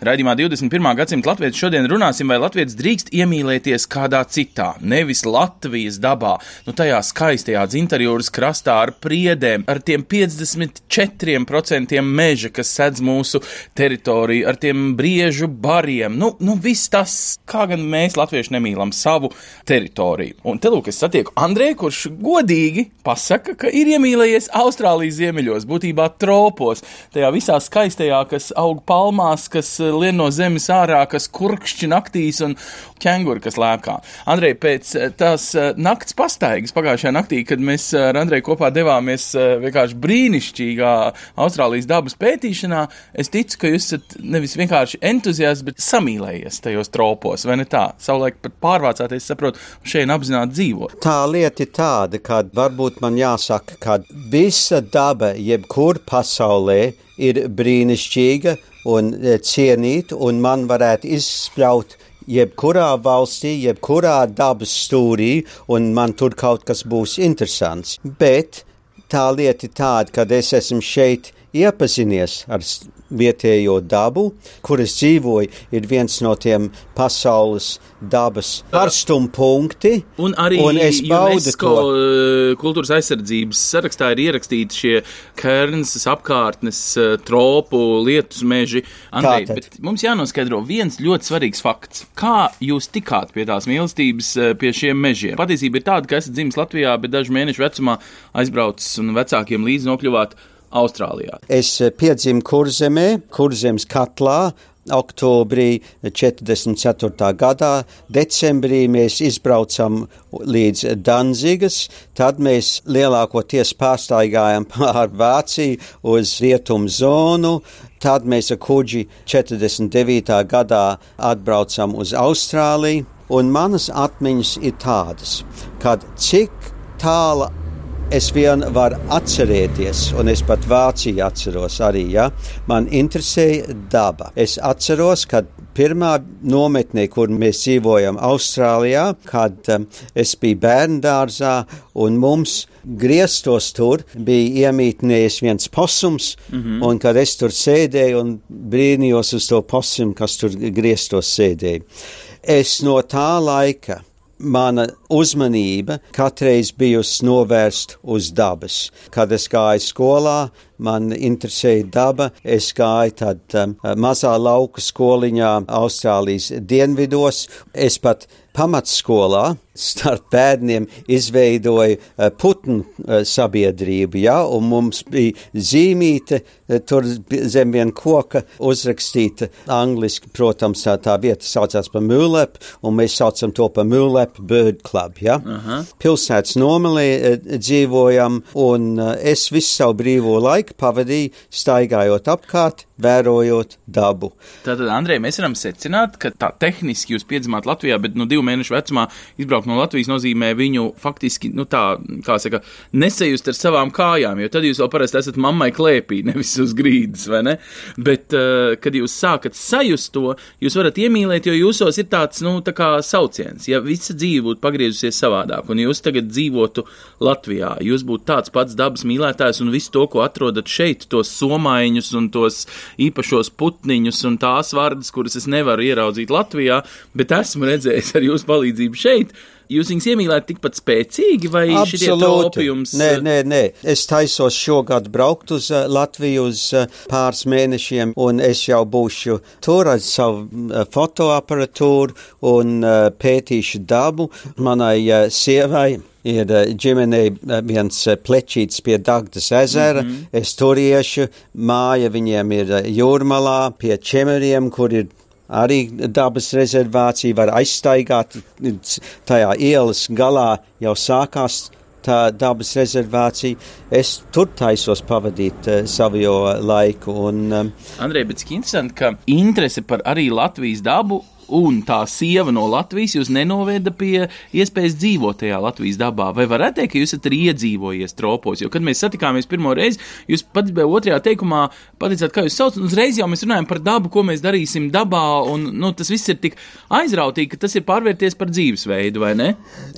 Radījumā 21. gadsimta latviešu šodien runāsim, vai latviečs drīkst iemīlēties kādā citā, nevis Latvijas dabā, nu tajā skaistajā dzintarjūras krastā ar priedēm, ar tiem 54% meža, kas sedz mūsu teritoriju, ar tiem briežu bariem. Nu, nu viss tas, kā gan mēs latvieši nemīlam savu teritoriju. Un te lūk, es satieku Andrēju, kurš godīgi pasaka, ka ir iemīlējies Austrālijas ziemeļos, būtībā tropos, tajā visā skaistajā, kas aug palmās, kas lien no zemes ārā, kas kurkšķi naktīs un ķenguri, kas lēkā. Andrej, pēc eh, tās eh, nakts pastaigas pagājušajā naktī, kad mēs eh, ar Andreju kopā devāmies vienkārši brīnišķīgā Austrālijas dabas pētīšanā, es ticu, ka jūs esat nevis vienkārši entuziasts, bet samīlējies tajos tropos, vai ne tā? Savulaik pat pārvācāties, saprotu, šeit apzināti dzīvot. Tā lieta ir tāda, ka varbūt man jāsaka, ka visa daba, jebkur pasaulē, ir brīnišķīga un e, cienīta, un man varētu izspļaut jebkurā valstī, jebkurā dabas stūrī, un man tur kaut kas būs interesants. Bet tā lieta ir tāda, ka es esmu šeit iepazinies ar vietējo dabu, kur es dzīvoju, ir viens no tiem pasaules dabas karstumpunkti. Un arī un UNESCO eh, kultūras aizsardzības sarakstā ir ierakstīti šie Kērnas apkārtnes, eh, tropu, lietus meži. Tātad. bet mums jānoskaidro viens ļoti svarīgs fakts. Kā jūs tikāt pie tās mīlestības, eh, pie šiem mežiem? Patiesība ir tāda, ka esat dzimis Latvijā, bet dažu mēnešu vecumā aizbraucis un vecākiem līdzi nokļuvāt Austrālijā. Es eh, piedzimu kurzemē, kurzemes katlā. Oktobrī 44. gadā, decembrī mēs izbraucam līdz Danzigas, tad mēs lielākoties pārstaigājam pār Vāciju uz rietumu zonu, tad mēs ar kuģi 49. gadā atbraucam uz Austrāliju, un manas atmiņas ir tādas, kad cik tāla es vien varu atcerēties, un es pat Vāciju atceros arī, ja man interesēja daba. Es atceros, kad pirmā nometnē, kur mēs dzīvojam Austrālijā, kad um, es biju bērndārzā, un mums griestos tur bija iemītnējis viens posums, mm -hmm. un kad es tur sēdēju un brīnījos uz to posumu, kas tur griestos sēdēja. Es no tā laika mana uzmanība katreiz bijusi novērsta uz dabas. Kad es gāju skolā, man interesēja daba. Es gāju tad um, mazā lauka skoliņā Austrālijas dienvidos. Es pat pamatskolā starp bērniem izveidoju uh, putnu uh, sabiedrību, ja, un mums bija zīmīte uh, tur zem viena koka uzrakstīta angliski, protams, tā, vieta saucās par Mūlep, un mēs saucam to par Mūlep Bird Club, ja. Aha. Pilsētas nomalī uh, dzīvojam, un uh, es visu savu brīvo laiku pavadīju staigājot apkārt, vērojot dabu. Tātad, Andrej, mēs varam secināt, ka tā tehniski jūs piedzimāt Latvijā, bet no divu mēnešu vecumā izbraukt no Latvijas nozīmē viņu faktiski, nu tā, kā saka, nesajust ar savām kājām, jo tad jūs vēl parasti esat mammai klēpī, nevis uz grīdas, vai ne? Bet, uh, kad jūs sākat sajust to, jūs varat iemīlēt, jo jūsos ir tāds, nu, tā kā sauciens. Ja visa dzīve būtu pagriezusies savādāk, un jūs tagad dzīvotu Latvijā, jūs būtu tāds pats dabas mīlētājs un visu to, ko atrodat šeit, tos somaiņus un tos īpašos putniņus un tās vārdas, kuras es nevaru ieraudzīt Latvijā, bet esmu redzējis ar jūsu palīdzību šeit. Jūs viņus iemīlējat tikpat spēcīgi, vai šie tropi jums? Nē, nē, nē. Es taisos šogad braukt uz uh, Latviju uz uh, pāris mēnešiem, un es jau būšu tur ar savu fotoaparatūru un pētīšu dabu. Manai sievai ir ģimenei viens plečīts pie Dagdas ezera. Mm -hmm. Es tur iešu, māja viņiem ir jūrmalā pie čemeriem, kur ir arī dabas rezervācija var aizstaigāt. Tajā ielas galā jau sākās tā dabas rezervācija. Es tur taisos pavadīt uh, savu laiku. Un, um, Andrej, bet cik interesanti, ka interese par arī Latvijas dabu un tā sieva no Latvijas jūs nenoveda pie iespējas dzīvot tajā Latvijas dabā? Vai varētu teikt, ka jūs esat arī iedzīvojies tropos? Jo, kad mēs satikāmies pirmo reizi, jūs pat bija otrajā teikumā pateicāt, kā jūs saucat, un uzreiz jau mēs runājam par dabu, ko mēs darīsim dabā, un nu, tas viss ir tik aizrautīgi, ka tas ir pārvērties par dzīvesveidu, vai ne?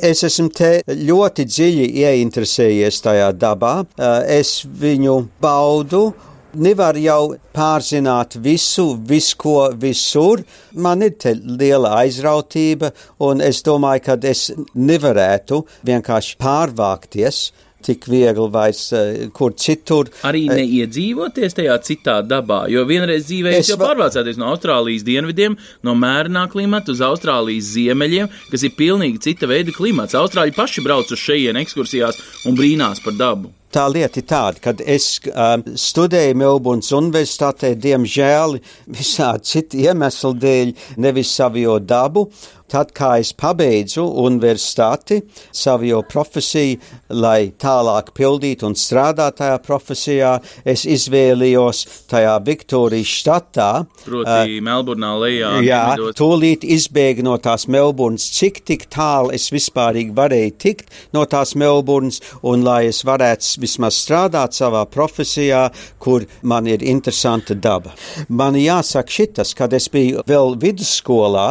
Es esmu te ļoti dziļi ieinteresējies tajā dabā. Eh, Es viņu baudu. Nevar jau pārzināt visu, visu, ko visur. Man ir liela aizrautība, un es domāju, ka es nevarētu vienkārši pārvākties tik viegli vairs uh, kur citur. Arī neiedzīvoties tajā citā dabā, jo vienreiz dzīvē Es jau pārvācāties no Austrālijas dienvidiem, no mērenā klimata uz Austrālijas ziemeļiem, kas ir pilnīgi cita veida klimats. Austrāļi paši brauc uz šejienes ekskursijās un brīnās par dabu. Tā lieta ir tāda, ka es um, studēju Melburnas Universitātē, diemžēl visādi citi iemesli dēļ, nevis savu dabu. Tad, kā es pabeidzu universitāti, savu profesiju, lai tālāk pildītu un strādātu tajā profesijā, es izvēlējos tajā Viktorijas štatā. Proti, uh, Melburnā lejā. Jā, dienvidos. tūlīt izbēga no tās Melburnas, cik tik tālu es vispārīgi varēju tikt no tās Melburnas, un lai es varētu vismaz strādāt savā profesijā, kur man ir interesanta daba. Man jāsaka šitas, kad es biju vēl vidusskolā,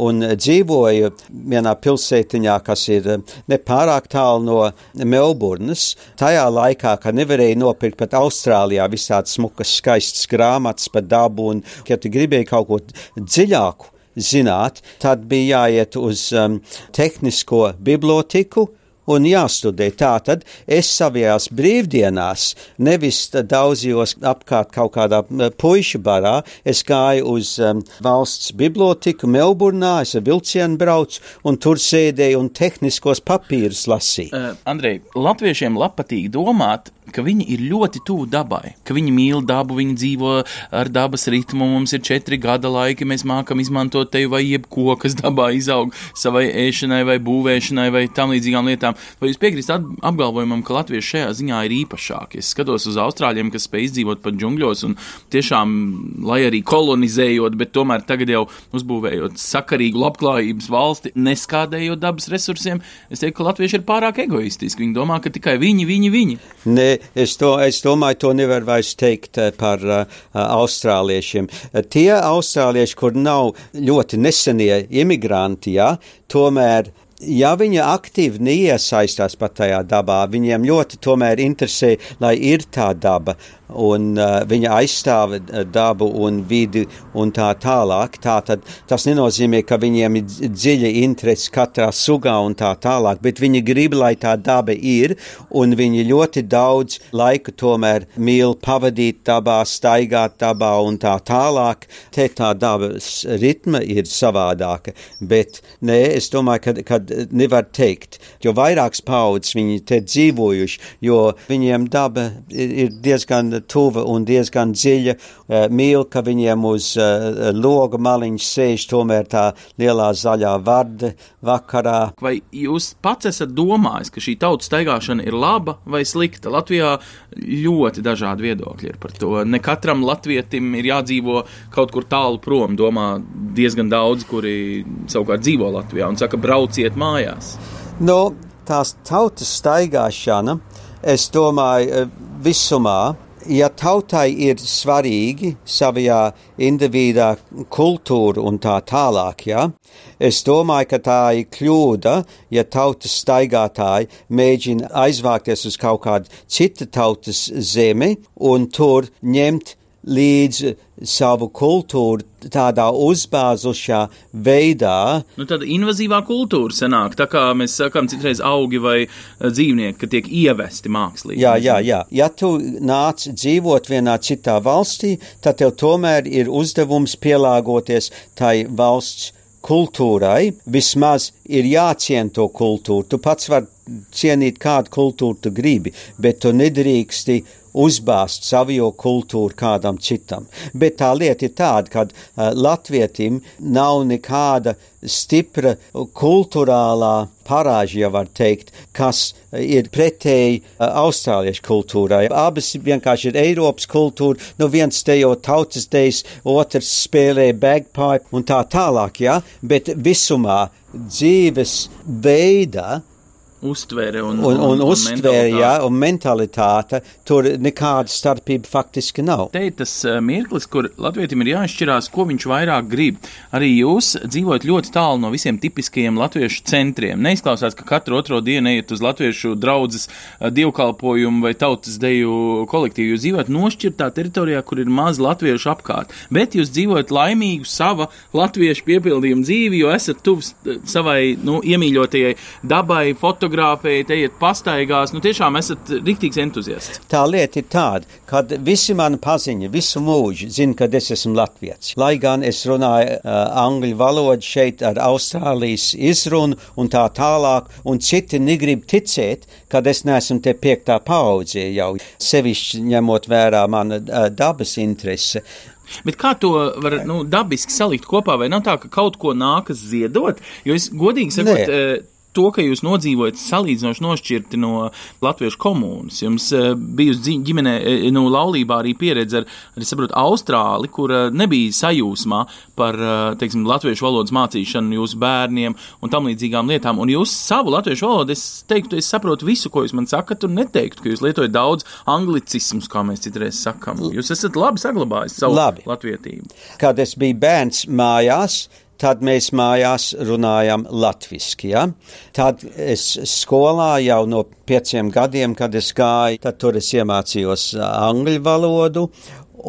un dzīvoju vienā pilsētiņā, kas ir nepārāk tālu no Melburnas. Tajā laikā, kad nevarēja nopirkt pat Austrālijā visādas smukas, skaistas grāmatas par dabu, un, ja tu gribēji kaut ko dziļāku zināt, tad bija jāiet uz um, tehnisko biblioteku. Un jāstudē tā, tad es savajās brīvdienās nevis daudzījos apkārt kaut kādā m, puišu barā, es gāju uz um, valsts biblioteku Melburnā, es ar vilcienu braucu un tur sēdēju un tehniskos papīrus lasīju. Uh, Andrej, latviešiem patīk domāt, ka viņi ir ļoti tuvu dabai, ka viņi mīl dabu, viņi dzīvo ar dabas ritmu, mums ir četri gada laiki, mēs mākam izmantot te vai jebko, kas dabā izaug savai ēšanai vai būvēšanai vai tam līdzīgām lietām. Vai jūs piekrītat apgalvojumam, ka latvieši šajā ziņā ir īpašāki? Es skatos uz austrāļiem, kas spēj izdzīvot pat džungļos un tiešām, lai arī kolonizējot, bet tomēr tagad jau uzbūvējot sakarīgu labklājības valsti, neskādējot dabas resursiem, es teiktu, ka latvieši ir pārāk egoistiski. Viņi domā, ka tikai viņi, viņi, viņi. Ne, es, to, es domāju, to nevar vairs teikt eh, par uh, austrāliešiem. Eh, Tie austrālieši, kur nav ļoti nesenie imigranti, jā, tomēr. Ja viņi aktīvi neiesaistās pat tajā dabā, viņiem ļoti tomēr interesē, lai ir tā daba, un uh, viņa aizstāv uh, dabu un vidi un tā tālāk. Tā tad tas nenozīmē, ka viņiem ir dz- dziļa interese katrā sugā un tā tālāk, bet viņi grib, lai tā daba ir, un viņi ļoti daudz laika tomēr mīl pavadīt dabā, staigāt dabā un tā tālāk. Te tā dabas ritma ir savādāka, bet nē, es domāju, ka, ka nevar teikt, jo vairākas paudzes viņi te dzīvojuši, jo viņiem daba ir diezgan tuva un diezgan dziļa. Eh, Mīl, ka viņiem uz uh, loga maliņš sēž tomēr tā lielā zaļā varde vakarā. Vai jūs pats esat domājis, ka šī tautas staigāšana ir laba vai slikta? Latvijā ļoti dažādi viedokļi ir par to. Ne katram latvietim ir jādzīvo kaut kur tālu prom, domā diezgan daudz, kuri savukārt dzīvo Latvijā un saka, brauciet mājās. No tās tautas staigāšana, es domāju, eh, visumā. Ja tautai ir svarīgi savā individā kultūra un tā tālāk, ja, es domāju, ka tā ir kļūda, ja tautas staigātāji mēģina aizvākties uz kaut kādu citu tautas zemi un tur ņemt līdzi savu kultūru tādā uzbāzušā veidā, Nu, tāda invazīvā kultūra sanāk, tā kā mēs sakām citreiz augi vai eh, dzīvnieki, ka tiek ievesti mākslīgi. Jā, jā, jā. Ja tu nāc dzīvot vienā citā valstī, tad tev tomēr ir uzdevums pielāgoties tai valsts kultūrai. Vismaz ir jācien to kultūru. Tu pats vari cienīt kādu kultūru tu gribi, bet tu nedrīksti uzbāzt savu kultūru kādam citam. Bet tā lieta ir tāda, ka uh, latvietim nav nekāda stipra kultūrālā parāža, ja var teikt, kas ir pretēji uh, austrāliešu kultūrai. Abas vienkārši ir Eiropas kultūra, nu viens tejo tautas dejas, otrs spēlē bagpipe un tā tālāk, ja, bet visumā dzīves veida uztvere un, un, un, un uztvere, mentalitāte. jā, un mentalitāte, tur nekāda starpība faktiski nav. Te ir tas uh, mirklis, kur latvietim ir jāizšķirās, ko viņš vairāk grib. Arī jūs dzīvojat ļoti tālu no visiem tipiskajiem latviešu centriem. Neizklausās, ka katru otro dienu ejat uz latviešu draudzes uh, dievkalpojumu vai tautas deju kolektīvu. Jūs dzīvojat nošķirtā teritorijā, kur ir maz latviešu apkārt, bet jūs dzīvojat laimīgu sava latviešu piepildījumu dzīvi, jo esat tuvs uh, savai, nu, iemīļotajai dabai, fotogrāfijai fotografējat, ejiet pastaigās, nu tiešām esat riktīgs entuziasts. Tā lieta ir tāda, ka visi mani paziņa, visu mūžu zina, ka es esmu latviečs. Lai gan es runāju uh, angļu valodu šeit ar Austrālijas izrunu un tā tālāk, un citi negrib ticēt, ka es neesmu te piektā paudzē jau, sevišķi ņemot vērā mana uh, dabas interese. Bet kā to var nu, dabiski salikt kopā, vai nav tā, ka kaut ko nākas ziedot? Jo es godīgi sakot, to, ka jūs nodzīvojat salīdzinoši nošķirti no latviešu komunas. Jums uh, bijusi ģimenē, uh, nu, laulībā arī pieredze ar, arī saprotu, Austrāli, kur uh, nebija sajūsmā par, teiksim, latviešu valodas mācīšanu jūsu bērniem un tam līdzīgām lietām. Un jūs savu latviešu valodu, es teiktu, es saprotu visu, ko jūs man sakat, un neteiktu, ka jūs lietojat daudz anglicismus, kā mēs citreiz sakam. Jūs esat labi saglabājis savu labi. latvietību. Kad es biju bērns mājās, tad mēs mājās runājam latviski. Ja? Tad es skolā jau no pieciem gadiem, kad es gāju, tad tur es iemācījos angļu valodu,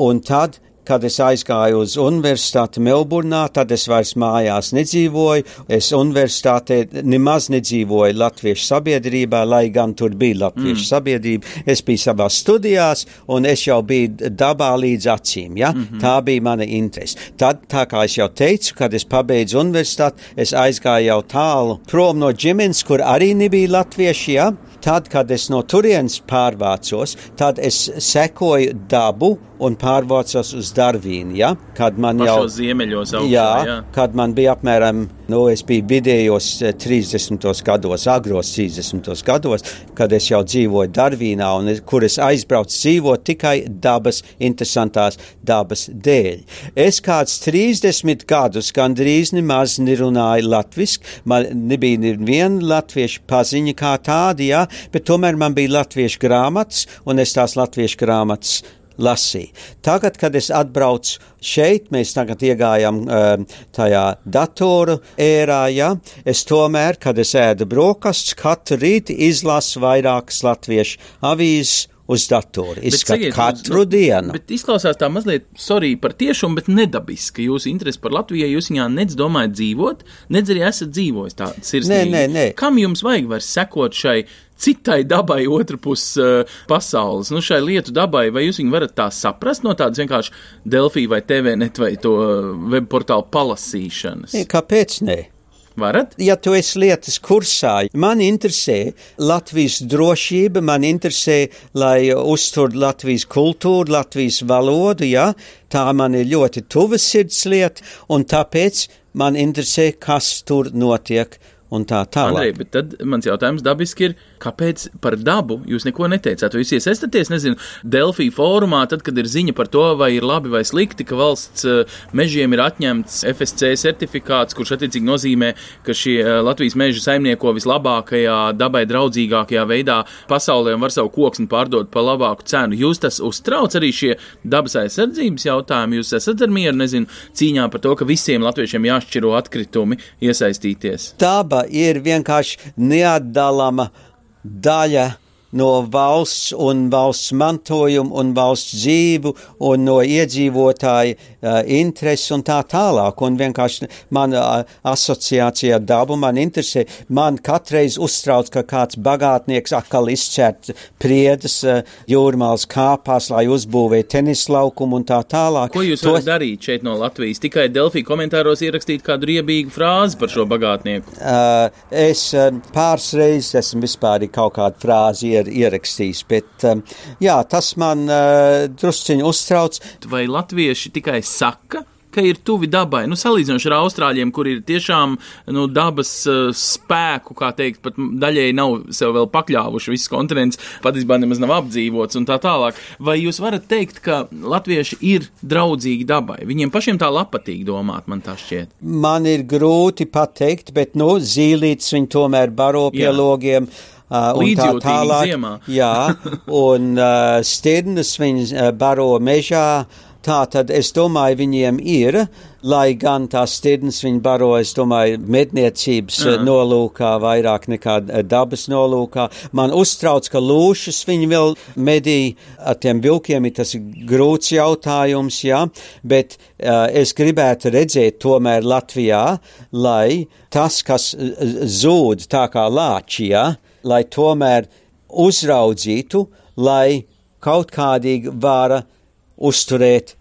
un tad kad es aizgāju uz universitāti Melburnā, tad es vairs mājās nedzīvoju. Es universitātē nemaz nedzīvoju latviešu sabiedrībā, lai gan tur bija latviešu mm. sabiedrība. Es biju savā studijās, un es jau biju dabā līdz acīm. Ja? Mm -hmm. Tā bija mana interese. Tad, tā kā es jau teicu, kad es pabeidzu universitāti, es aizgāju jau tālu prom no ģimenes, kur arī nebija latvieši. Ja? Tad, kad es no turienes pārvācos, tad es sekoju dabu un pārvācos uz Darvīnu. Ja? Kad man jau ziemeļos augšā, jā, jā. kad man bija apmēram, nu, es biju vidējos eh, 30. gados, agros 30. gados, kad es jau dzīvoju Darvīnā un kur es aizbraucu dzīvot tikai dabas, interesantās dabas dēļ. Es kāds 30 gadus gandrīz nemaz nerunāju latviski, man nebija neviena latviešu paziņa kā tāda, jā, bet tomēr man bija latviešu grāmatas, un es tās latviešu grāmatas lasīju. Tagad, kad es atbraucu šeit, mēs tagad iegājām um, tajā datoru ērā, ja, es tomēr, kad es ēdu brokastus, katru rītu izlasu vairākas latviešu avīzes uz datoru. Izskat sakiet, katru nu, dienu. Bet izklausās tā mazliet, sorry par tiešumu, bet nedabiski. Jūsu interesi par Latviju, jūs viņā nedz domājat dzīvot, nedz arī esat dzīvojis tā sirsnīgi. Nē, nē, nē. Kam jums vajag vairs sekot šai citai dabai otrpus uh, pasaules, nu šai lietu dabai, vai jūs viņu varat tā saprast no tādas vienkārši Delfī vai TVNet vai to uh, web portālu palasīšanas? Kāpēc ne? Varat? Ja tu esi lietas kursā, man interesē Latvijas drošība, man interesē, lai uztur Latvijas kultūru, Latvijas valodu, ja? tā man ir ļoti tuva sirds lieta, un tāpēc man interesē, kas tur notiek un tā Andrej, tālāk. bet tad mans jautājums dabiski ir, kāpēc par dabu jūs neko neteicāt? Jūs iesaistāties, nezinu, Delfī fórumā, tad, kad ir ziņa par to, vai ir labi vai slikti, ka valsts eh, mežiem ir atņemts FSC certifikāts, kurš attiecīgi nozīmē, ka šie eh, Latvijas meži saimnieko vislabākajā, dabai draudzīgākajā veidā pasaulē un var savu koksni pārdot pa labāku cenu. Jūs tas uztrauc arī šie dabas aizsardzības jautājumi, jūs esat ar mieru, nezinu, cīņā par to, ka visiem latviešiem jāšķiro atkritumi iesaistīties. Daba ir vienkārši neatdalama daļa no valsts un valsts mantojumu un valsts dzīvu un no iedzīvotāju uh, intereses un tā tālāk. Un vienkārši man uh, asociācija ar dabu man interesē. Man katreiz uztrauc, ka kāds bagātnieks atkal izcērt priedas uh, jūrmāls kāpās, lai uzbūvē tenis laukumu un tā tālāk. Ko jūs varat darīt šeit no Latvijas? Tikai Delfī komentāros ierakstīt kādu riebīgu frāzi par šo bagātnieku. Uh, es uh, pāris reizes esmu vispār kaut kādu frāzi ier, ierakstījis, bet um, jā, tas man uh, drusciņi uztrauc. Vai latvieši tikai saka? ka ir tuvi dabai. Nu, salīdzinoši ar austrāļiem, kur ir tiešām nu, dabas uh, spēku, kā teikt, pat daļēji nav sev vēl pakļāvuši. Viss kontinents patiesībā nemaz nav apdzīvots un tā tālāk. Vai jūs varat teikt, ka latvieši ir draudzīgi dabai? Viņiem pašiem tā patīk domāt, man tā šķiet. Man ir grūti pateikt, bet, nu, zīlītes viņi tomēr baro pie Jā. logiem. Uh, un tā tālāk, ziemā. jā, un uh, stirnas viņi uh, baro mežā, Tā tad es domāju, viņiem ir, lai gan tās stirnas viņi baro, es domāju, medniecības uh -huh. nolūkā vairāk nekā dabas nolūkā. Man uztrauc, ka lūšas viņi vēl medī ar tiem vilkiem, ir tas grūts jautājums, jā, bet uh, es gribētu redzēt tomēr Latvijā, lai tas, kas zūd tā kā lāčijā, lai tomēr uzraudzītu, lai kaut kādīgi vara uzturēt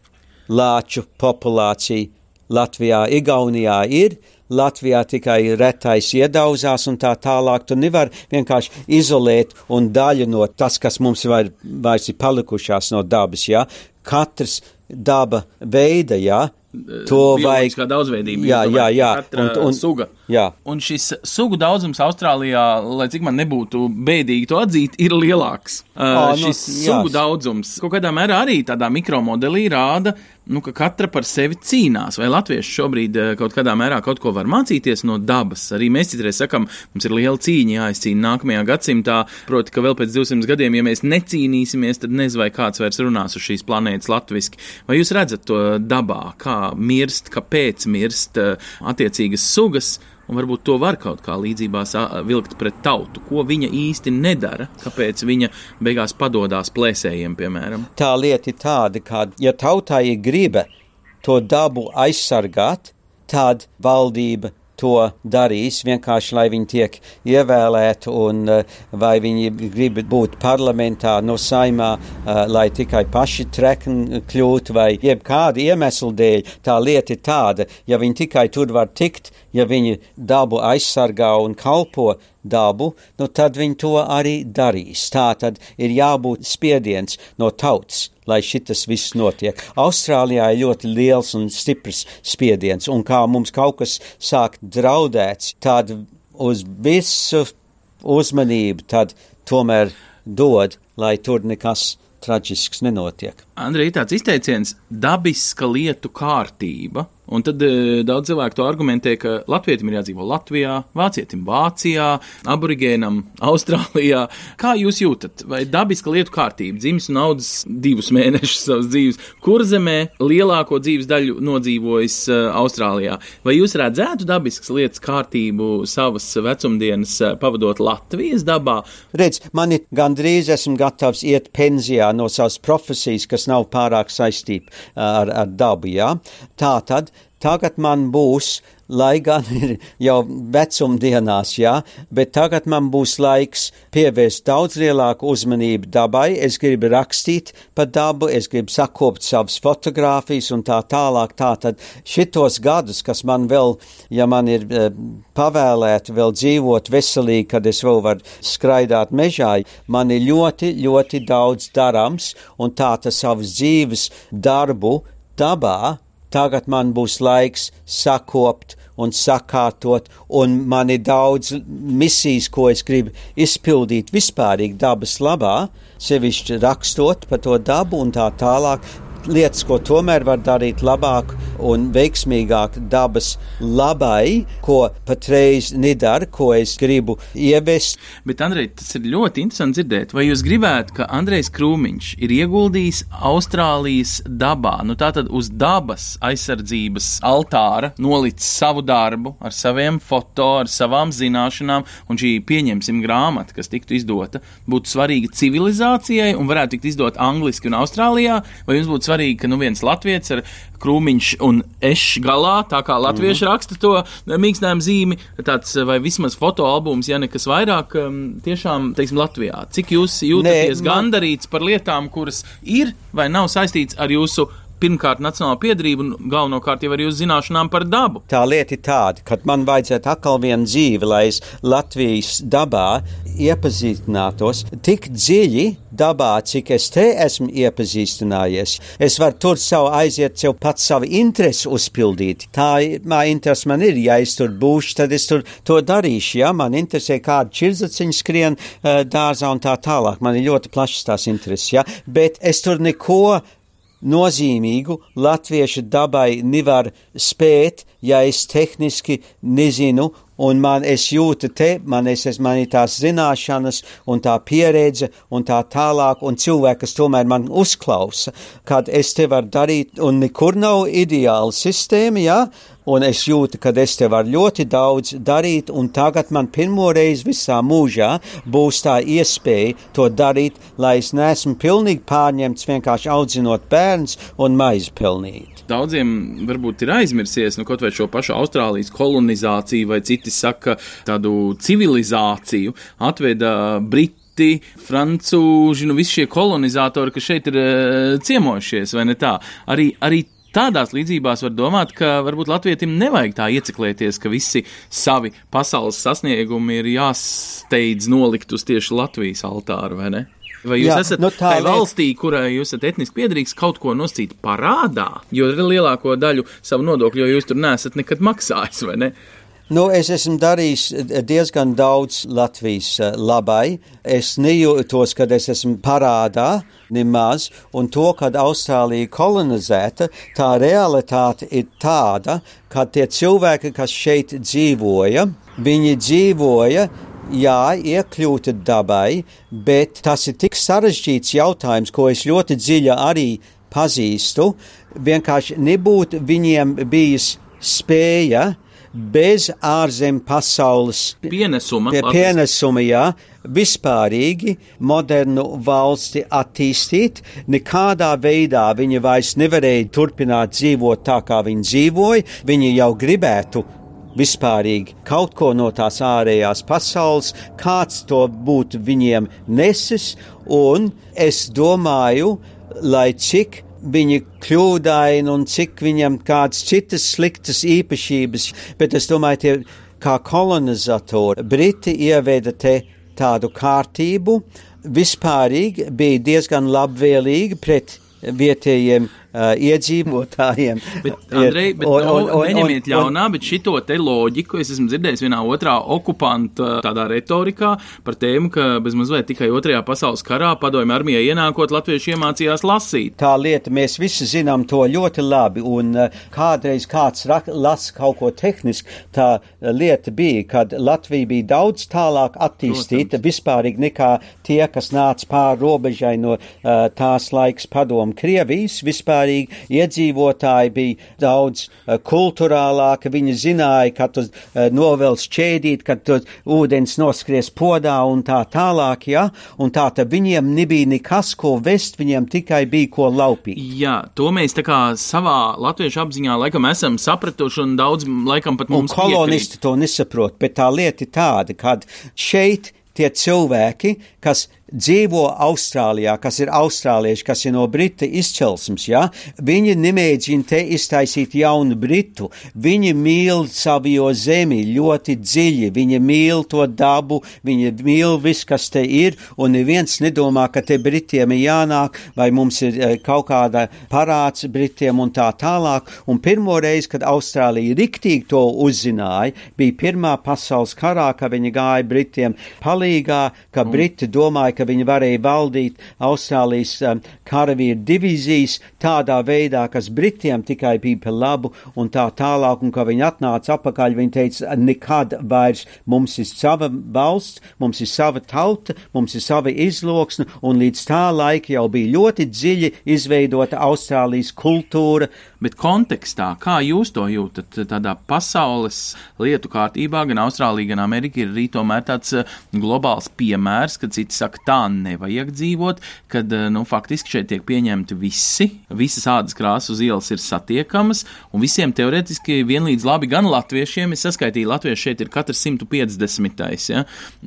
lāču populāciju Latvijā, Igaunijā ir. Latvijā tikai retais iedauzās un tā tālāk. Tu nevar vienkārši izolēt un daļu no tas, kas mums var, vairs ir palikušās no dabas, jā. Ja? Katrs daba veida, jā, ja? To vajag. Kā daudzveidība. Jā, jā, jā. Un, un, suga. Jā. Un šis sugu daudzums Austrālijā, lai cik man nebūtu bēdīgi to atzīt, ir lielāks. Uh, o, šis nu, sugu jā. daudzums kaut kādā mērā arī tādā mikromodelī rāda, nu, ka katra par sevi cīnās. Vai latvieši šobrīd kaut kādā mērā kaut ko var mācīties no dabas? Arī mēs citreiz sakam, mums ir liela cīņa jāizcīna nākamajā gadsimtā. Proti, ka vēl pēc 200 gadiem, ja mēs necīnīsimies, tad nezinu, vai kāds vairs runās uz šīs planētas latviski. Vai jūs redzat to dabā, kā mirst, kāpēc mirst attiecīgas sugas? Un varbūt to var kaut kā līdzībā vilkt pret tautu. Ko viņa īsti nedara, kāpēc viņa beigās padodas plēsējiem, piemēram? Tā lieta ir tāda, ka, ja tautai ir griba to dabu aizsargāt, tad valdība to darīs, vienkārši lai viņi tiek ievēlēti un uh, vai viņi grib būt parlamentā, no saimā, uh, lai tikai paši trekni kļūtu vai jebkāda iemesla dēļ. Tā lieta ir tāda, ja viņi tikai tur var tikt, ja viņi dabu aizsargā un kalpo dabu, nu tad viņi to arī darīs. Tā tad ir jābūt spiediens no tautas lai šitas viss notiek. Austrālijā ir ļoti liels un stiprs spiediens, un kā mums kaut kas sāk draudēts, tad uz visu uzmanību tad tomēr dod, lai tur nekas traģisks nenotiek. Andrei, tāds izteiciens - dabiska lietu kārtība Un tad e, daudz cilvēku to argumentē, ka latvietim ir jādzīvo Latvijā, vācietim Vācijā, aborigēnam Austrālijā. Kā jūs jūtat? Vai dabiska lietu kārtība, dzimis un audzis divus mēnešus savas dzīves, kur zemē lielāko dzīves daļu nodzīvojis uh, Austrālijā? Vai jūs redzētu dabiskas lietas kārtību savas vecumdienas uh, pavadot Latvijas dabā? Redz, man ir gandrīz esmu gatavs iet pensijā no savas profesijas, kas nav pārāk saistīta uh, ar, ar dabu, jā. Tā tad tagad man būs, lai gan ir jau vecumdienās, jā, bet tagad man būs laiks pievērst daudz lielāku uzmanību dabai. Es gribu rakstīt par dabu, es gribu sakopt savas fotogrāfijas un tā tālāk. Tā tad šitos gadus, kas man vēl, ja man ir e, pavēlēti vēl dzīvot veselīgi, kad es vēl varu skraidāt mežā, man ir ļoti, ļoti daudz darams un tā tas savas dzīves darbu dabā tagad man būs laiks sakopt un sakārtot, un man ir daudz misijas, ko es gribu izpildīt vispārīgi dabas labā, sevišķi rakstot par to dabu un tā tālāk. Lietas, ko tomēr var darīt labāk un veiksmīgāk dabas labai, ko patreiz nedara, ko es gribu ievest. Bet, Andrej, tas ir ļoti interesanti dzirdēt. Vai jūs gribētu, ka Andrejs Krūmiņš ir ieguldījis Austrālijas dabā, nu tātad uz dabas aizsardzības altāra, nolicis savu darbu ar saviem foto, ar savām zināšanām, un šī pieņemsim grāmata, kas tiktu izdota, būtu svarīga civilizācijai un varētu tikt izdot angliski un Austrālijā, vai jums būtu svarīgi, ka nu viens latviets ar krūmiņš un eš galā, tā kā latvieši mm. raksta to mīkstinājumu zīmi, tāds vai vismaz fotoalbums, ja nekas vairāk, um, tiešām, teiksim, Latvijā. Cik jūs jūtaties ne, man... gandarīts par lietām, kuras ir vai nav saistīts ar jūsu pirmkārt nacionāla piedrība un galvenokārt jau arī uz zināšanām par dabu. Tā lieta ir tāda, ka man vajadzētu atkal vienu dzīvi, lai es Latvijas dabā iepazīstinātos tik dziļi dabā, cik es te esmu iepazīstinājies. Es varu tur savu aiziet, sev pats savu interesi uzpildīt. Tā mā interesi man ir, ja es tur būšu, tad es tur to darīšu, ja man interesē kāda čirzaciņa skrien uh, dārzā un tā tālāk. Man ir ļoti plašas tās intereses, ja, bet es tur neko nozīmīgu latviešu dabai nevar spēt, ja es tehniski nezinu, un man es jūtu te, man es, es man ir tās zināšanas un tā pieredze un tā tālāk, un cilvēki, kas tomēr man uzklausa, kad es te varu darīt, un nekur nav ideāla sistēma, jā, ja? Un es jūtu, ka es te varu ļoti daudz darīt, un tagad man pirmo reizi visā mūžā būs tā iespēja to darīt, lai es neesmu pilnīgi pārņemts vienkārši audzinot bērns un maizi pelnīt. Daudziem varbūt ir aizmirsies, nu, kaut vai šo pašu Austrālijas kolonizāciju, vai citi saka, tādu civilizāciju atveda Briti francūži, nu visi šie kolonizatori, kas šeit ir uh, ciemojušies, vai ne tā? Arī, arī Tādās līdzībās var domāt, ka varbūt latvietim nevajag tā ieciklēties, ka visi savi pasaules sasniegumi ir jāsteidz nolikt uz tieši Latvijas altāru, vai ne? Vai jūs Jā, esat nu tā valstī, kurai jūs esat etniski piedrīgs, kaut ko noscīt parādā? Jo lielāko daļu savu nodokļu, jūs tur nesat nekad maksājis, vai ne? Nu, es esmu darījis diezgan daudz Latvijas eh, labai. Es nejūtos, kad es esmu parādā nemaz, un to, kad Austrālija kolonizēta, tā realitāte ir tāda, ka tie cilvēki, kas šeit dzīvoja, viņi dzīvoja jā, iekļūta dabai, bet tas ir tik sarežģīts jautājums, ko es ļoti dziļi arī pazīstu. Vienkārši nebūtu viņiem bijis spēja bez ārzem pasaules pienesuma, pie, pienesuma jā, vispārīgi modernu valsti attīstīt. Nekādā veidā viņi vairs nevarēja turpināt dzīvot tā, kā viņi dzīvoja. Viņi jau gribētu vispārīgi kaut ko no tās ārējās pasaules, kāds to būtu viņiem nesis, un es domāju, lai cik viņi kļūdaini un cik viņam kādas citas sliktas īpašības, bet es domāju, tie kā kolonizatori, Briti ieveda te tādu kārtību, vispārīgi bija diezgan labvēlīgi pret vietējiem uh, iedzīvotājiem. Bet, Andrej, bet, un, un, un, neņemiet ļaunā, bet šito te loģiku es esmu dzirdējis vienā otrā okupanta tādā retorikā par tēmu, ka bez mazliet tikai otrajā pasaules karā padomju armijā ienākot latvieši iemācījās lasīt. Tā lieta, mēs visi zinām to ļoti labi, un uh, kādreiz kāds lasa kaut ko tehniski, tā lieta bija, kad Latvija bija daudz tālāk attīstīta Protams. vispārīgi nekā tie, kas nāca pāri robežai no uh, tās laiks padomu Krievijas vispār vispārīgi iedzīvotāji bija daudz uh, kulturālāki, viņi zināja, ka tu uh, novelc ķēdīt, kad tu ūdens noskries podā un tā tālāk, ja, un tā tad viņiem nebija nekas, ko vest, viņiem tikai bija ko laupīt. Jā, to mēs tā kā savā latviešu apziņā laikam esam sapratuši un daudz laikam pat mums. Un kolonisti piekrīt. to nesaprot, bet tā lieta ir tāda, kad šeit tie cilvēki, kas dzīvo Austrālijā, kas ir austrālieši, kas ir no Brita izcelsmes, ja, viņi nemēģina te iztaisīt jaunu Britu. Viņi mīl savu zemi ļoti dziļi, viņi mīl to dabu, viņi mīl visu, kas te ir, un neviens nedomā, ka te Britiem ir jānāk, vai mums ir eh, kaut kāda parāds Britiem un tā tālāk. Un pirmo reizi, kad Austrālija riktīgi to uzzināja, bija Pirmā pasaules karā, ka viņi gāja Britiem palīgā, ka Briti domāja, ka ka viņi varēja valdīt Austrālijas um, karavīru divīzijas tādā veidā, kas Britiem tikai bija par labu un tā tālāk, un ka viņi atnāca apakaļ, viņi teica, nekad vairs mums ir sava valsts, mums ir sava tauta, mums ir sava izloksne, un līdz tā laika jau bija ļoti dziļi izveidota Austrālijas kultūra. Bet kontekstā, kā jūs to jūtat, tādā pasaules lietu kārtībā, gan Austrālija, gan Amerika ir arī tomēr tāds eh, globāls piemērs, kad citi saka, tā nevajag dzīvot, kad eh, nu, faktiski šeit tiek pieņemti visi, visas ādas krāsas uz ielas ir satiekamas, un visiem teoretiski vienlīdz labi gan latviešiem, es saskaitīju, latvieši šeit ir katrs 150. Ja,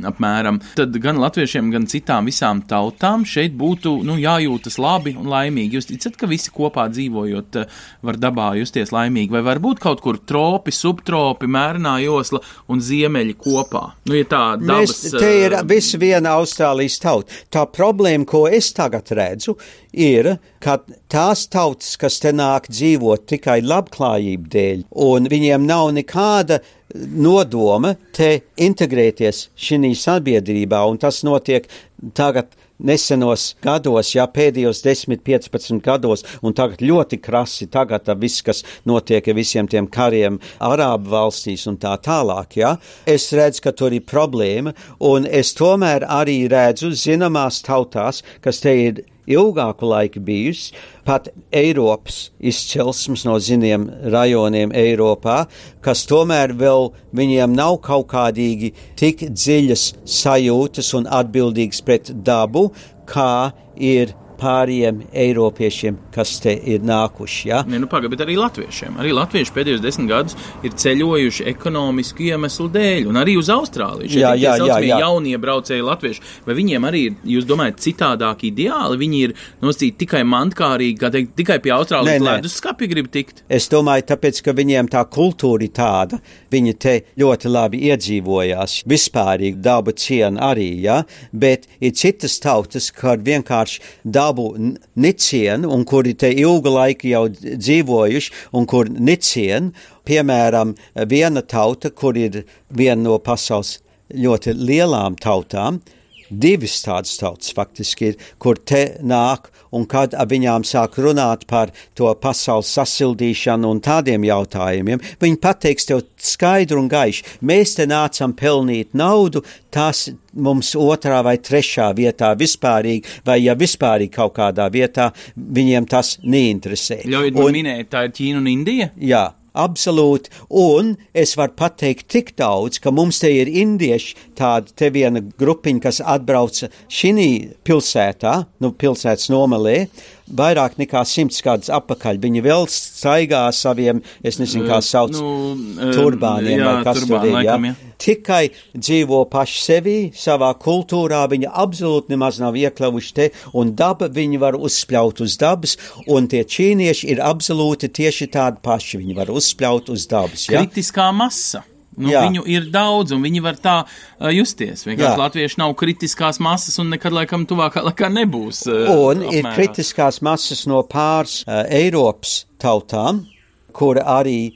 apmēram. Tad gan latviešiem, gan citām visām tautām šeit būtu nu, jājūtas labi un laimīgi. Jūs ticat, ka visi kopā dzīvojot eh, var dabā justies laimīgi, vai varbūt kaut kur tropi, subtropi, mērnā josla un ziemeļi kopā. Nu, ja tā dabas, Mēs, te ir visi viena Austrālijas tauta. Tā problēma, ko es tagad redzu, ir, ka tās tautas, kas te nāk dzīvot tikai labklājību dēļ, un viņiem nav nekāda nodoma te integrēties šī sabiedrībā, un tas notiek tagad nesenos gados, jā, pēdējos 10, 15 gados, un tagad ļoti krasi, tagad viss, kas notiek ar visiem tiem kariem Arābu valstīs un tā tālāk, jā, es redzu, ka tur ir problēma, un es tomēr arī redzu zināmās tautās, kas te ir ilgāku laiku bijusi, pat Eiropas izcelsmes no ziniem rajoniem Eiropā, kas tomēr vēl viņiem nav kaut kādīgi tik dziļas sajūtas un atbildīgas pret dabu, kā ir pāriem eiropiešiem, kas te ir nākuši. Ja? Ne, nu, paga, bet arī latviešiem. Arī latvieši pēdējos desmit gadus ir ceļojuši ekonomisku iemeslu dēļ, un arī uz Austrāliju. Šeit Jā, jā, jā, jā. jaunie braucēji latvieši. Vai viņiem arī ir, jūs domājat, citādāki ideāli? Viņi ir nosacīti tikai mantkārīgi, kā teikt, tikai pie Austrālijas ledus skapja grib tikt. Es domāju, tāpēc, ka viņiem tā kultūra ir tāda, viņi te ļoti labi iedzīvojās, vispārīgi dabu ciena arī, ja? bet ir citas tautas, kur vienkārši dabu n- neciena un kuri te ilgu laiku jau dzīvojuši un kur neciena, piemēram, viena tauta, kur ir viena no pasaules ļoti lielām tautām, divas tādas tautas faktiski ir, kur te nāk un kad ar viņām sāk runāt par to pasaules sasildīšanu un tādiem jautājumiem, viņi pateiks tev skaidru un gaišu, mēs te nācam pelnīt naudu, tas mums otrā vai trešā vietā vispārīgi, vai ja vispārīgi kaut kādā vietā, viņiem tas neinteresē. Ļaujiet man minēt, tā ir Ķīna un Indija. Jā, absolūti. Un es varu pateikt tik daudz, ka mums te ir indieši, tāda te viena grupiņa, kas atbrauca šī pilsētā, nu, pilsētas nomalē, vairāk nekā simts gadus atpakaļ. Viņi vēl staigā saviem, es nezinu, kā sauc, Nu, turbāniem jā, vai kas turbāni, tur ir. laikam, ja? jā. Tikai dzīvo paši sevi, savā kultūrā, viņi absolūti nemaz nav iekļaujuši te, un daba viņi var uzspļaut uz dabas, un tie čīnieši ir absolūti tieši tādi paši, viņi var uzspļaut uz dabas. Ja? Kritiskā masa. Nu, Jā. viņu ir daudz, un viņi var tā uh, justies. Vienkārši Jā. latvieši nav kritiskās masas, un nekad laikam tuvākā laikā nebūs. Uh, Un ir apmērā. kritiskās masas no pāris uh, Eiropas tautām, kur arī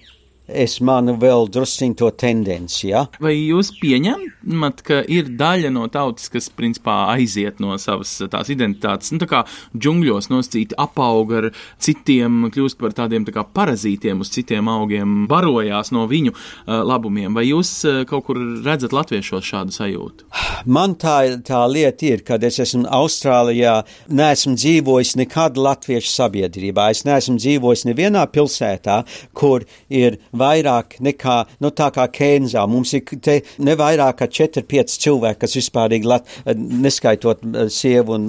es manu vēl drusciņ to tendenci, ja? Vai jūs pieņemat, ka ir daļa no tautas, kas principā aiziet no savas tās identitātes, nu tā kā džungļos noscīti apauga ar citiem, kļūst par tādiem tā kā parazītiem uz citiem augiem, barojās no viņu uh, labumiem? Vai jūs uh, kaut kur redzat latviešos šādu sajūtu? Man tā, tā lieta ir, kad es esmu Austrālijā, neesmu dzīvojis nekad latviešu sabiedrībā. Es neesmu dzīvojis nevienā pilsētā, kur ir vairāk nekā, nu tā kā Kēnzā. Mums ir te ne vairāk kā 4-5 cilvēki, kas vispārīgi, lat, neskaitot sievu un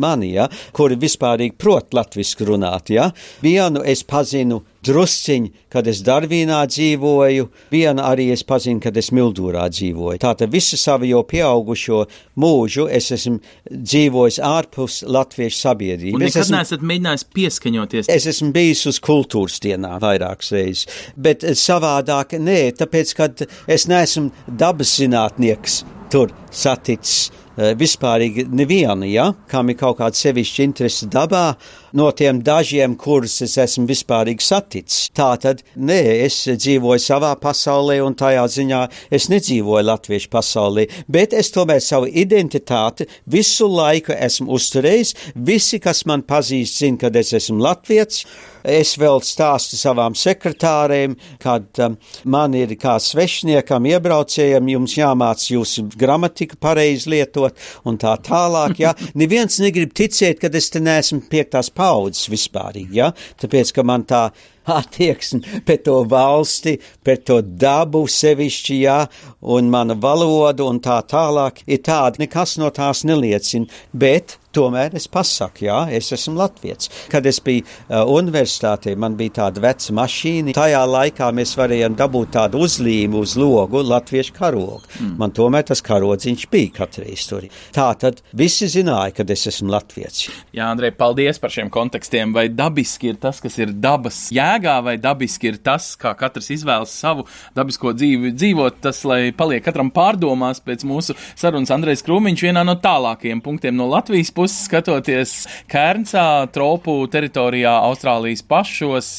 mani, ja, kuri vispārīgi prot latvisku runāt, ja. Vienu es pazinu drusciņi, kad es Darvīnā dzīvoju, vienu arī es pazinu, kad es Mildūrā dzīvoju. Tātad visu savu jau pieaugušo mūžu es esmu dzīvojis ārpus latviešu Un sabiedrības. Es nekad esmu, neesat mēģinājis pieskaņoties. es esmu bijis uz kultūras dienā vairākas reizes, bet savādāk nē, tāpēc, kad es neesmu dabas zinātnieks tur saticis. eh, Vispārīgi nevienu, ja, kam ir kaut kāda sevišķa interese dabā, no tiem dažiem, kurus es esmu vispārīgi saticis. Tātad, nē, es dzīvoju savā pasaulē, un tajā ziņā es nedzīvoju latviešu pasaulē, bet es tomēr savu identitāti visu laiku esmu uzturējis. Visi, kas man pazīst, zina, ka es esmu latviečs. Es vēl stāstu savām sekretārēm, kad um, man ir kā svešniekam, iebraucējiem, jums jāmāc jūsu gramatiku pareizi lietot un tā tālāk. Ja? Neviens negrib ticēt, ka es te neesmu piektās paudzes vispārīgi, ja? tāpēc, ka man tā attieksme pret to valsti, pret to dabu sevišķi, jā, un mana valoda un tā tālāk ir tāda, nekas no tās neliecina, bet Tomēr es pasaku, jā, es esmu latviečs. Kad es biju uh, universitātē, man bija tāda veca mašīna. Tajā laikā mēs varējām dabūt tādu uzlīmu uz logu, latviešu karogu. Mm. Man tomēr tas karodziņš bija katreiz tur. Tā tad visi zināja, ka es esmu latviečs. Jā, Andrej, paldies par šiem kontekstiem. Vai dabiski ir tas, kas ir dabas jēgā, vai dabiski ir tas, kā katrs izvēlas savu dabisko dzīvi dzīvot, tas, lai paliek katram pārdomās pēc mūsu sarunas Andrejs Krūmiņš vienā no tālākajiem punktiem no Latvijas puses skatoties Kērncā, tropu teritorijā, Austrālijas pašos,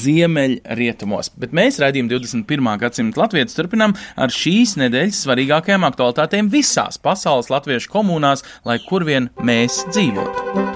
ziemeļrietumos. Bet mēs raidījumu 21. gadsimta latviešu turpinām ar šīs nedēļas svarīgākajām aktualitātēm visās pasaules latviešu komunās, lai kur vien mēs dzīvotu.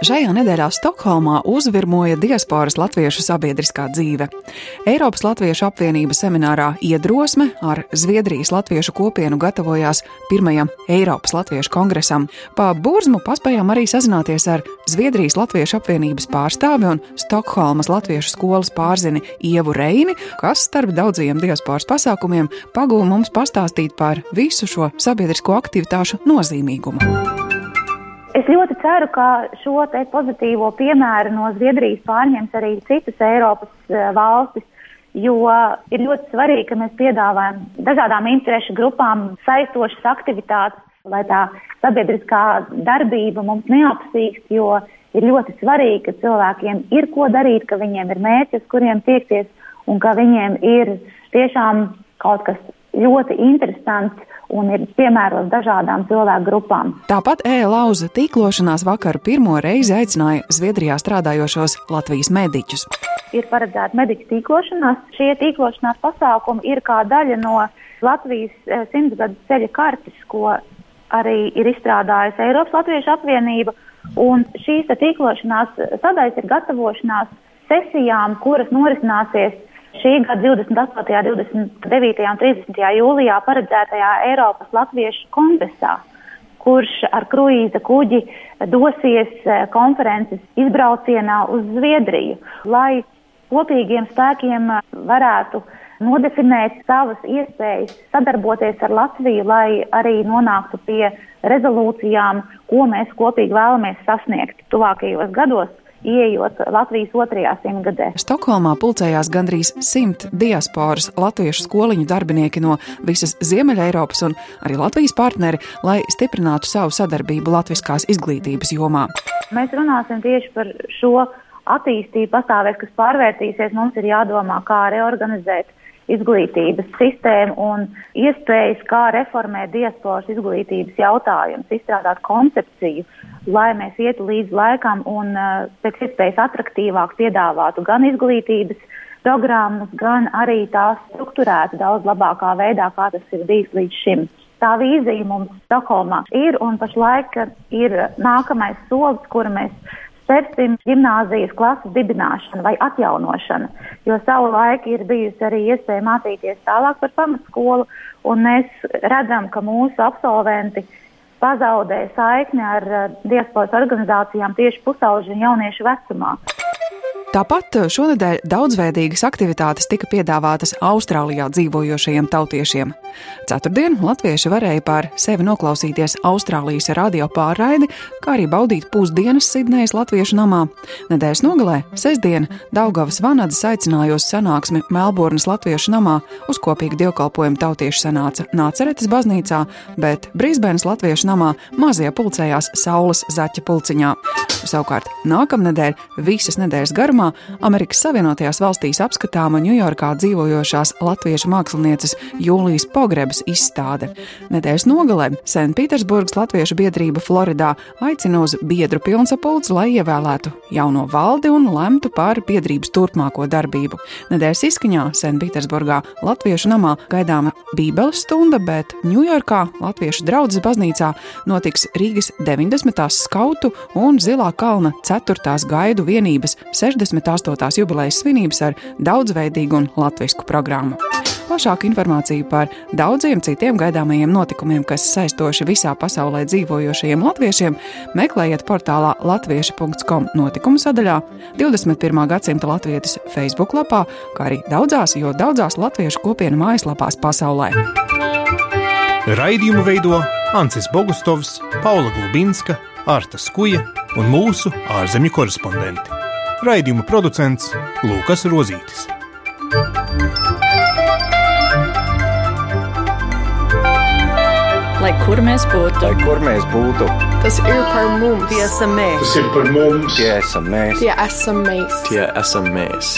Šajā nedēļā Stokholmā uzvirmoja diasporas latviešu sabiedriskā dzīve. Eiropas Latviešu apvienība seminārā Iedrosme ar Zviedrijas latviešu kopienu gatavojās pirmajam Eiropas Latviešu kongresam. Pa burzmu paspējām arī sazināties ar Zviedrijas Latviešu apvienības pārstāvi un Stokholmas Latviešu skolas pārzini Ievu Reini, kas starp daudzajiem diasporas pasākumiem pagūda mums pastāstīt par visu šo sabiedrisko aktivitāšu nozīmīgumu. Es ļoti ceru, ka šo pozitīvo piemēru no Zviedrijas pārņems arī citas Eiropas uh, valstis, jo ir ļoti svarīgi, ka mēs piedāvājam dažādām interešu grupām saistošas aktivitātes, lai tā sabiedriskā darbība mums neapsīkst, jo ir ļoti svarīgi, ka cilvēkiem ir ko darīt, ka viņiem ir mērķis, kuriem tiekties, un ka viņiem ir tiešām kaut kas ļoti interesants un ir piemērots dažādām cilvēku grupām. Tāpat e-lauza tīklošanās vakar pirmo reizi aicināja Zviedrijā strādājošos Latvijas mediķus. Ir paredzēta mediķu tīklošanās. Šie tīklošanās pasākumi ir kā daļa no Latvijas eh, simtgadu ceļa kartes, ko arī ir izstrādājusi Eiropas Latviešu apvienība. Un šīs tīklošanās sadaļas ir gatavošanās sesijām, kuras norisināsies šī gada 28., 29. un 30. jūlijā paredzētajā Eiropas Latviešu kongresā, kurš ar kruīza kuģi dosies eh, konferences izbraucienā uz Zviedriju, lai kopīgiem spēkiem eh, varētu nodefinēt savas iespējas sadarboties ar Latviju, lai arī nonāktu pie rezolūcijām, ko mēs kopīgi vēlamies sasniegt tuvākajos gados ieejot Latvijas otrajā simtgadē. Stokholmā pulcējās gandrīz simt diasporas latviešu skoliņu darbinieki no visas Ziemeļa Eiropas un arī Latvijas partneri, lai stiprinātu savu sadarbību latviskās izglītības jomā. Mēs runāsim tieši par šo attīstību pastāvēs, kas pārvērtīsies. Mums ir jādomā, kā reorganizēt izglītības sistēmu un iespējas, kā reformēt diasporas izglītības jautājumus, izstrādāt koncepciju, lai mēs ietu līdz laikam un uh, pēc iespējas atraktīvāk piedāvātu gan izglītības programmas, gan arī tās strukturētu daudz labākā veidā, kā tas ir bijis līdz šim. Tā vīzija mums Stokholmā ir un pašlaik ir nākamais solis, kuru mēs spērsim gimnāzijas klases dibināšana vai atjaunošana, jo savu laiku ir bijusi arī iespēja mācīties tālāk par pamatskolu, un mēs redzam, ka mūsu absolventi pazaudē saikni ar uh, diasporas organizācijām tieši pusauģu un jauniešu vecumā. Tāpat šonadēļ daudzveidīgas aktivitātes tika piedāvātas Austrālijā dzīvojošajiem tautiešiem. Ceturtdien latvieši varēja pār sevi noklausīties Austrālijas radio pārraidi, kā arī baudīt pusdienas Sidnejas latviešu namā. Nedēļas nogalē, sestdien, Daugavas Vanadas aicinājos sanāksmi Melburnas latviešu namā uz kopīgu dievkalpojumu tautieši sanāca Nāceretes baznīcā, bet Brisbēnas latviešu namā mazie pulcējās Saules zaķa pulciņā. Savukārt nākamnedēļ visas nedēļas garumā Amerikas Savienotajās valstīs apskatāma Ņujorkā dzīvojošās latviešu mākslinieces Jūlijas Pogrebas izstāde. Nedēļas nogalē Senpēterburgas Latviešu biedrība Floridā aicina uz biedru pilnsapulci, lai ievēlētu jauno valdi un lemtu par biedrības turpmāko darbību. Nedēļas izskaņā Senpēterburgā Latviešu namā gaidāma Bībeles stunda, bet Ņujorkā Latviešu draudzes baznīcā notiks Rīgas 90. skautu un Zilā kalna 4. gaidu vienības 68. jubilejas svinības ar daudzveidīgu un latvisku programmu. Plašāku informāciju par daudziem citiem gaidāmajiem notikumiem, kas saistoši visā pasaulē dzīvojošajiem latviešiem, meklējiet portālā latvieši.com notikumu sadaļā, 21. gadsimta latviešu Facebook lapā, kā arī daudzās, jo daudzās latviešu kopienu mājaslapās pasaulē. Raidījumu veido Ancis Bogustovs, Paula Gulbinska, Arta Skuja un mūsu ārzemju korespondenti. Raidījuma producents Lukas Rozītis. Lai kur mēs būtu, Lai kur mēs būtu, Tas ir par mums. tas ir par mums. Tie esam mēs. Tie esam mēs. Tie esam mēs.